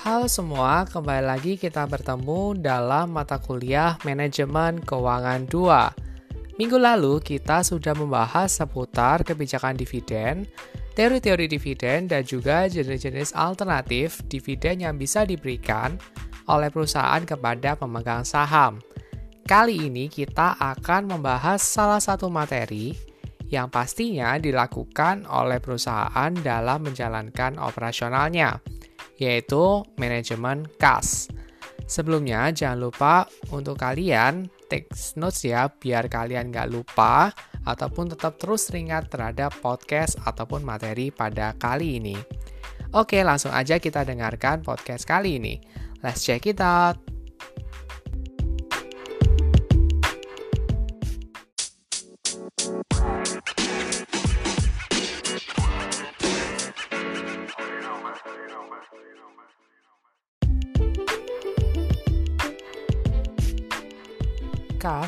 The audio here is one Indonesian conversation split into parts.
Halo semua, kembali lagi kita bertemu dalam mata kuliah Manajemen Keuangan 2. Minggu lalu kita sudah membahas seputar kebijakan dividen, teori-teori dividen, dan juga jenis-jenis alternatif dividen yang bisa diberikan oleh perusahaan kepada pemegang saham. Kali ini kita akan membahas salah satu materi yang pastinya dilakukan oleh perusahaan dalam menjalankan operasionalnya yaitu manajemen kas. Sebelumnya, jangan lupa untuk kalian take notes ya, biar kalian nggak lupa ataupun tetap terus teringat terhadap podcast ataupun materi pada kali ini. Oke, langsung aja kita dengarkan podcast kali ini. Let's check it out.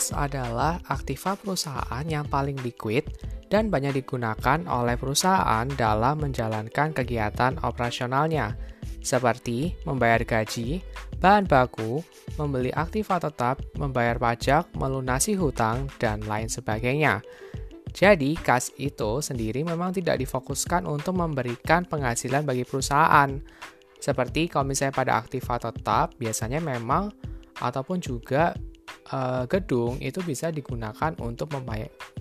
Kas adalah aktiva perusahaan yang paling liquid dan banyak digunakan oleh perusahaan dalam menjalankan kegiatan operasionalnya, seperti membayar gaji, bahan baku, membeli aktiva tetap, membayar pajak, melunasi hutang, dan lain sebagainya. Jadi, kas itu sendiri memang tidak difokuskan untuk memberikan penghasilan bagi perusahaan. Seperti kalau misalnya pada aktiva tetap, biasanya memang ataupun juga uh, gedung itu bisa digunakan untuk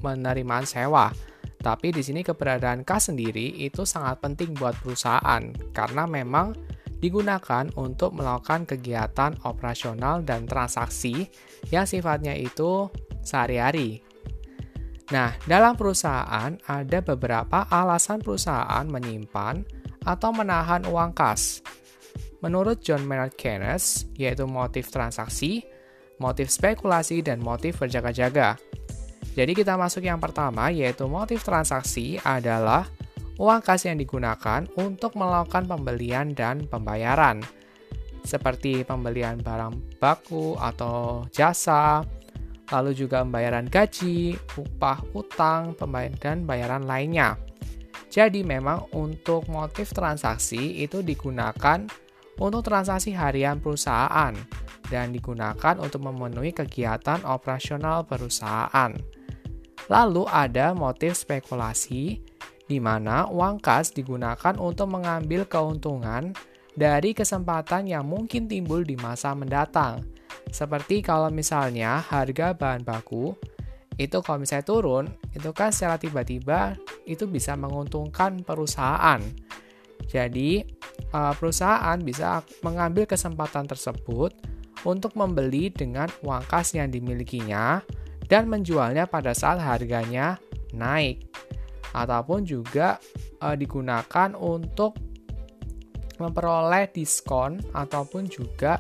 penerimaan sewa. Tapi di sini keberadaan kas sendiri itu sangat penting buat perusahaan karena memang digunakan untuk melakukan kegiatan operasional dan transaksi yang sifatnya itu sehari-hari. Nah, dalam perusahaan ada beberapa alasan perusahaan menyimpan atau menahan uang kas. Menurut John Maynard Keynes, yaitu motif transaksi, motif spekulasi, dan motif berjaga-jaga. Jadi kita masuk yang pertama yaitu motif transaksi adalah uang kas yang digunakan untuk melakukan pembelian dan pembayaran seperti pembelian barang baku atau jasa, lalu juga pembayaran gaji, upah, utang, pembayaran dan bayaran lainnya. Jadi memang untuk motif transaksi itu digunakan untuk transaksi harian perusahaan dan digunakan untuk memenuhi kegiatan operasional perusahaan. Lalu ada motif spekulasi, di mana uang kas digunakan untuk mengambil keuntungan dari kesempatan yang mungkin timbul di masa mendatang. Seperti kalau misalnya harga bahan baku itu kalau misalnya turun, itu kan secara tiba-tiba itu bisa menguntungkan perusahaan. Jadi, eh, perusahaan bisa mengambil kesempatan tersebut untuk membeli dengan uang kas yang dimilikinya dan menjualnya pada saat harganya naik ataupun juga e, digunakan untuk memperoleh diskon ataupun juga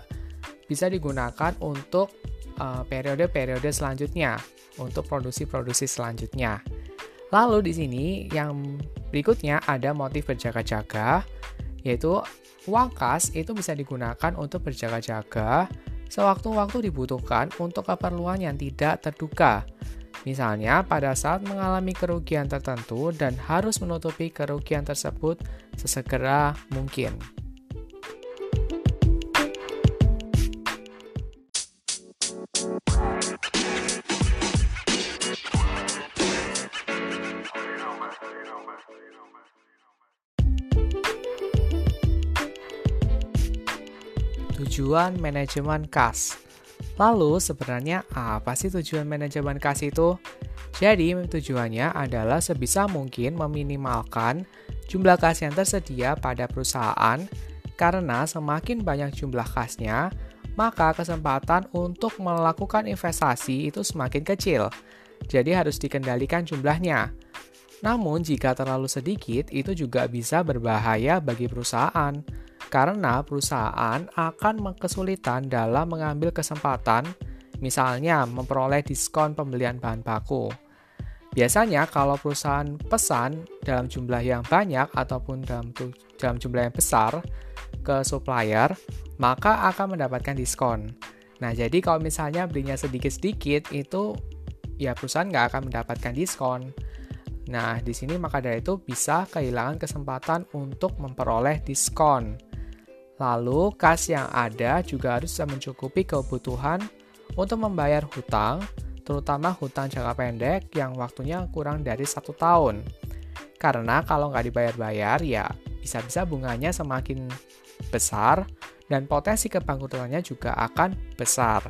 bisa digunakan untuk eh, periode-periode selanjutnya untuk produksi-produksi selanjutnya. Lalu di sini yang berikutnya ada motif berjaga-jaga yaitu uang itu bisa digunakan untuk berjaga-jaga sewaktu-waktu dibutuhkan untuk keperluan yang tidak terduga. Misalnya, pada saat mengalami kerugian tertentu dan harus menutupi kerugian tersebut sesegera mungkin. Tujuan manajemen kas. Lalu sebenarnya apa sih tujuan manajemen kas itu? Jadi tujuannya adalah sebisa mungkin meminimalkan jumlah kas yang tersedia pada perusahaan karena semakin banyak jumlah kasnya, maka kesempatan untuk melakukan investasi itu semakin kecil. Jadi harus dikendalikan jumlahnya. Namun jika terlalu sedikit itu juga bisa berbahaya bagi perusahaan karena perusahaan akan kesulitan dalam mengambil kesempatan, misalnya memperoleh diskon pembelian bahan baku. Biasanya kalau perusahaan pesan dalam jumlah yang banyak ataupun dalam, dalam jumlah yang besar ke supplier, maka akan mendapatkan diskon. Nah, jadi kalau misalnya belinya sedikit-sedikit, itu ya perusahaan nggak akan mendapatkan diskon. Nah, di sini maka dari itu bisa kehilangan kesempatan untuk memperoleh diskon. Lalu, kas yang ada juga harus bisa mencukupi kebutuhan untuk membayar hutang, terutama hutang jangka pendek yang waktunya kurang dari satu tahun. Karena kalau nggak dibayar-bayar, ya bisa-bisa bunganya semakin besar dan potensi kebangkrutannya juga akan besar.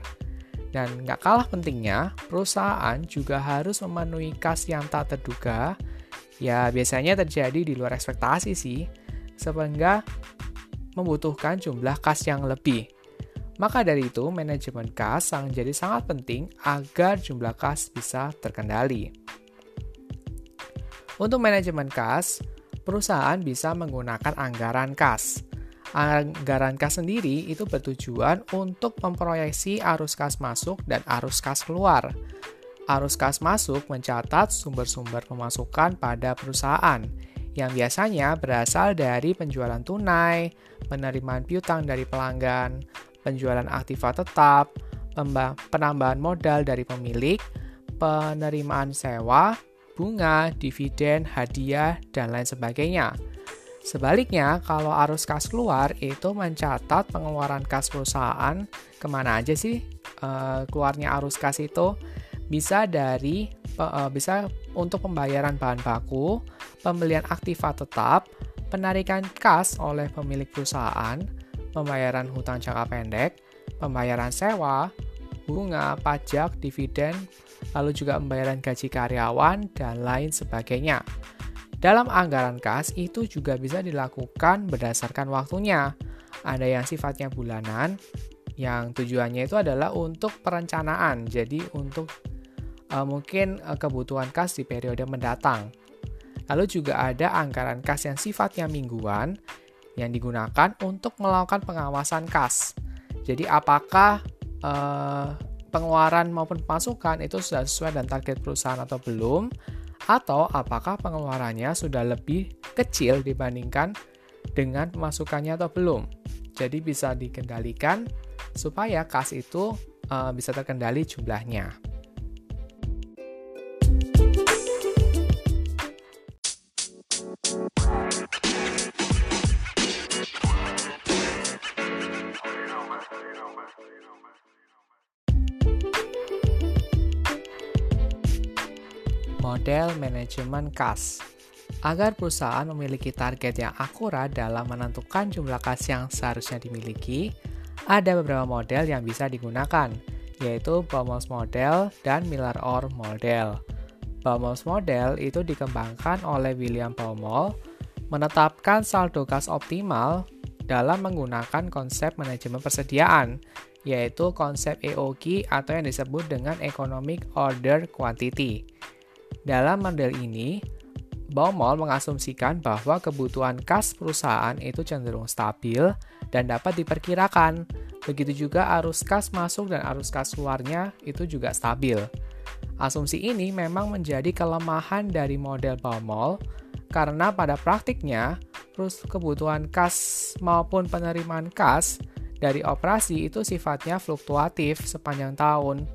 Dan nggak kalah pentingnya, perusahaan juga harus memenuhi kas yang tak terduga. Ya, biasanya terjadi di luar ekspektasi sih, sehingga membutuhkan jumlah kas yang lebih. Maka dari itu, manajemen kas sangat jadi sangat penting agar jumlah kas bisa terkendali. Untuk manajemen kas, perusahaan bisa menggunakan anggaran kas. Anggaran kas sendiri itu bertujuan untuk memproyeksi arus kas masuk dan arus kas keluar. Arus kas masuk mencatat sumber-sumber pemasukan pada perusahaan yang biasanya berasal dari penjualan tunai, penerimaan piutang dari pelanggan, penjualan aktiva tetap, penambahan modal dari pemilik, penerimaan sewa, bunga, dividen, hadiah, dan lain sebagainya. Sebaliknya, kalau arus kas keluar itu mencatat pengeluaran kas perusahaan ke mana aja sih e, keluarnya arus kas itu bisa dari e, bisa untuk pembayaran bahan baku, pembelian aktiva tetap, penarikan kas oleh pemilik perusahaan, pembayaran hutang jangka pendek, pembayaran sewa, bunga, pajak, dividen, lalu juga pembayaran gaji karyawan, dan lain sebagainya. Dalam anggaran kas itu juga bisa dilakukan berdasarkan waktunya. Ada yang sifatnya bulanan, yang tujuannya itu adalah untuk perencanaan, jadi untuk uh, mungkin uh, kebutuhan kas di periode mendatang. Lalu juga ada anggaran kas yang sifatnya mingguan yang digunakan untuk melakukan pengawasan kas. Jadi apakah uh, pengeluaran maupun pemasukan itu sudah sesuai dengan target perusahaan atau belum? Atau apakah pengeluarannya sudah lebih kecil dibandingkan dengan pemasukannya atau belum? Jadi bisa dikendalikan supaya kas itu uh, bisa terkendali jumlahnya. Model manajemen kas. Agar perusahaan memiliki target yang akurat dalam menentukan jumlah kas yang seharusnya dimiliki, ada beberapa model yang bisa digunakan, yaitu Baumol's model dan Miller-Orr model. Baumol's model itu dikembangkan oleh William Baumol, menetapkan saldo kas optimal dalam menggunakan konsep manajemen persediaan, yaitu konsep EOQ atau yang disebut dengan Economic Order Quantity. Dalam model ini, Baumol mengasumsikan bahwa kebutuhan kas perusahaan itu cenderung stabil dan dapat diperkirakan. Begitu juga arus kas masuk dan arus kas keluarnya itu juga stabil. Asumsi ini memang menjadi kelemahan dari model Baumol karena pada praktiknya terus kebutuhan kas maupun penerimaan kas dari operasi itu sifatnya fluktuatif sepanjang tahun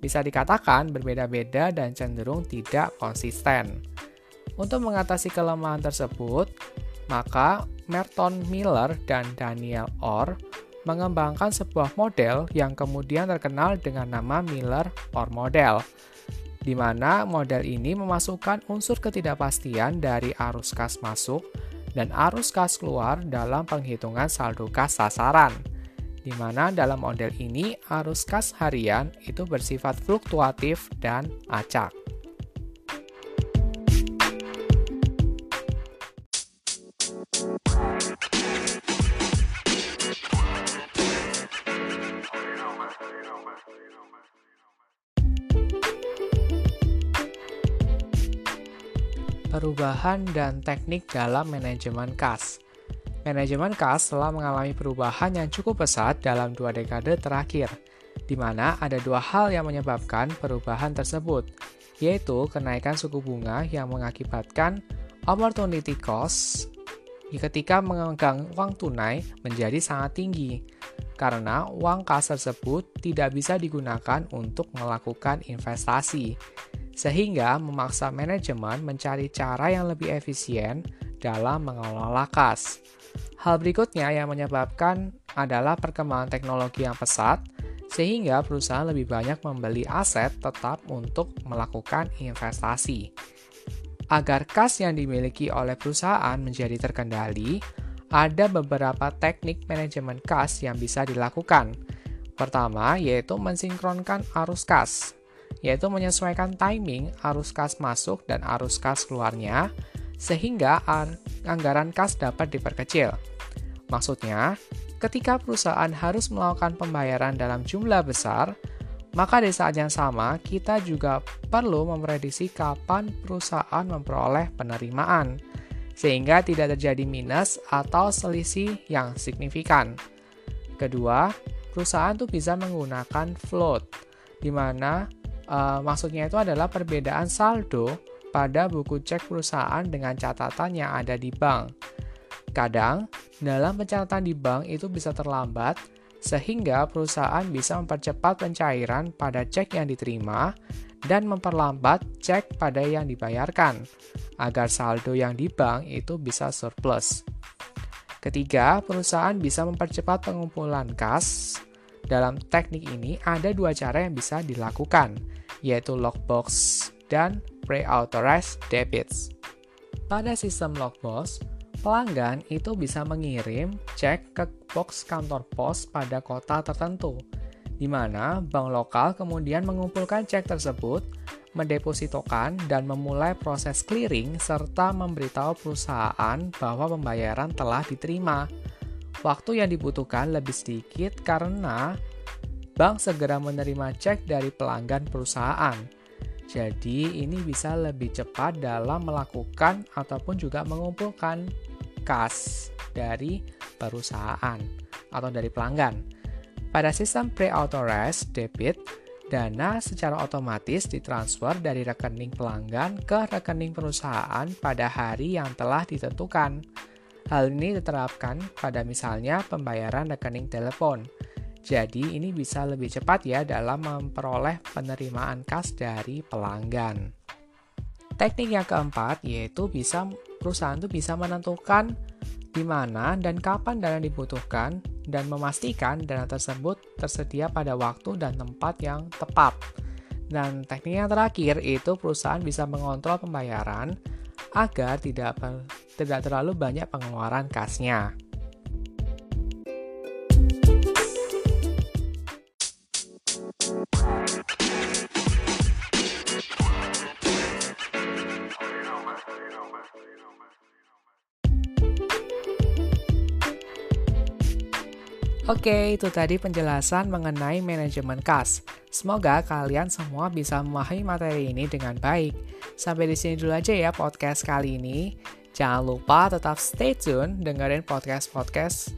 bisa dikatakan berbeda-beda dan cenderung tidak konsisten. Untuk mengatasi kelemahan tersebut, maka Merton Miller dan Daniel Orr mengembangkan sebuah model yang kemudian terkenal dengan nama Miller-Orr model, di mana model ini memasukkan unsur ketidakpastian dari arus kas masuk dan arus kas keluar dalam penghitungan saldo kas sasaran di mana dalam model ini arus kas harian itu bersifat fluktuatif dan acak. Perubahan dan teknik dalam manajemen kas. Manajemen kas telah mengalami perubahan yang cukup pesat dalam dua dekade terakhir, di mana ada dua hal yang menyebabkan perubahan tersebut, yaitu kenaikan suku bunga yang mengakibatkan opportunity cost ketika memegang uang tunai menjadi sangat tinggi, karena uang kas tersebut tidak bisa digunakan untuk melakukan investasi, sehingga memaksa manajemen mencari cara yang lebih efisien dalam mengelola kas. Hal berikutnya yang menyebabkan adalah perkembangan teknologi yang pesat, sehingga perusahaan lebih banyak membeli aset tetap untuk melakukan investasi. Agar kas yang dimiliki oleh perusahaan menjadi terkendali, ada beberapa teknik manajemen kas yang bisa dilakukan. Pertama, yaitu mensinkronkan arus kas, yaitu menyesuaikan timing arus kas masuk dan arus kas keluarnya, sehingga anggaran kas dapat diperkecil. Maksudnya, ketika perusahaan harus melakukan pembayaran dalam jumlah besar, maka di saat yang sama kita juga perlu memprediksi kapan perusahaan memperoleh penerimaan, sehingga tidak terjadi minus atau selisih yang signifikan. Kedua, perusahaan tuh bisa menggunakan float, di mana uh, maksudnya itu adalah perbedaan saldo pada buku cek perusahaan dengan catatan yang ada di bank. Kadang, dalam pencatatan di bank itu bisa terlambat, sehingga perusahaan bisa mempercepat pencairan pada cek yang diterima dan memperlambat cek pada yang dibayarkan, agar saldo yang di bank itu bisa surplus. Ketiga, perusahaan bisa mempercepat pengumpulan kas. Dalam teknik ini, ada dua cara yang bisa dilakukan, yaitu lockbox dan pre-authorized debits. Pada sistem lockbox, pelanggan itu bisa mengirim cek ke box kantor pos pada kota tertentu, di mana bank lokal kemudian mengumpulkan cek tersebut, mendepositokan, dan memulai proses clearing serta memberitahu perusahaan bahwa pembayaran telah diterima. Waktu yang dibutuhkan lebih sedikit karena bank segera menerima cek dari pelanggan perusahaan. Jadi, ini bisa lebih cepat dalam melakukan ataupun juga mengumpulkan kas dari perusahaan atau dari pelanggan. Pada sistem pre-authorized debit, dana secara otomatis ditransfer dari rekening pelanggan ke rekening perusahaan pada hari yang telah ditentukan. Hal ini diterapkan pada misalnya pembayaran rekening telepon. Jadi ini bisa lebih cepat ya dalam memperoleh penerimaan kas dari pelanggan. Teknik yang keempat yaitu bisa perusahaan itu bisa menentukan di mana dan kapan dana dibutuhkan dan memastikan dana tersebut tersedia pada waktu dan tempat yang tepat. Dan teknik yang terakhir itu perusahaan bisa mengontrol pembayaran agar tidak tidak terlalu banyak pengeluaran kasnya. Oke, itu tadi penjelasan mengenai manajemen kas. Semoga kalian semua bisa memahami materi ini dengan baik. Sampai di sini dulu aja ya podcast kali ini. Jangan lupa tetap stay tune dengerin podcast-podcast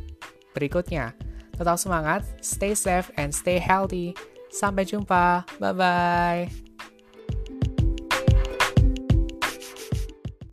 berikutnya. Tetap semangat, stay safe, and stay healthy. Sampai jumpa. Bye-bye.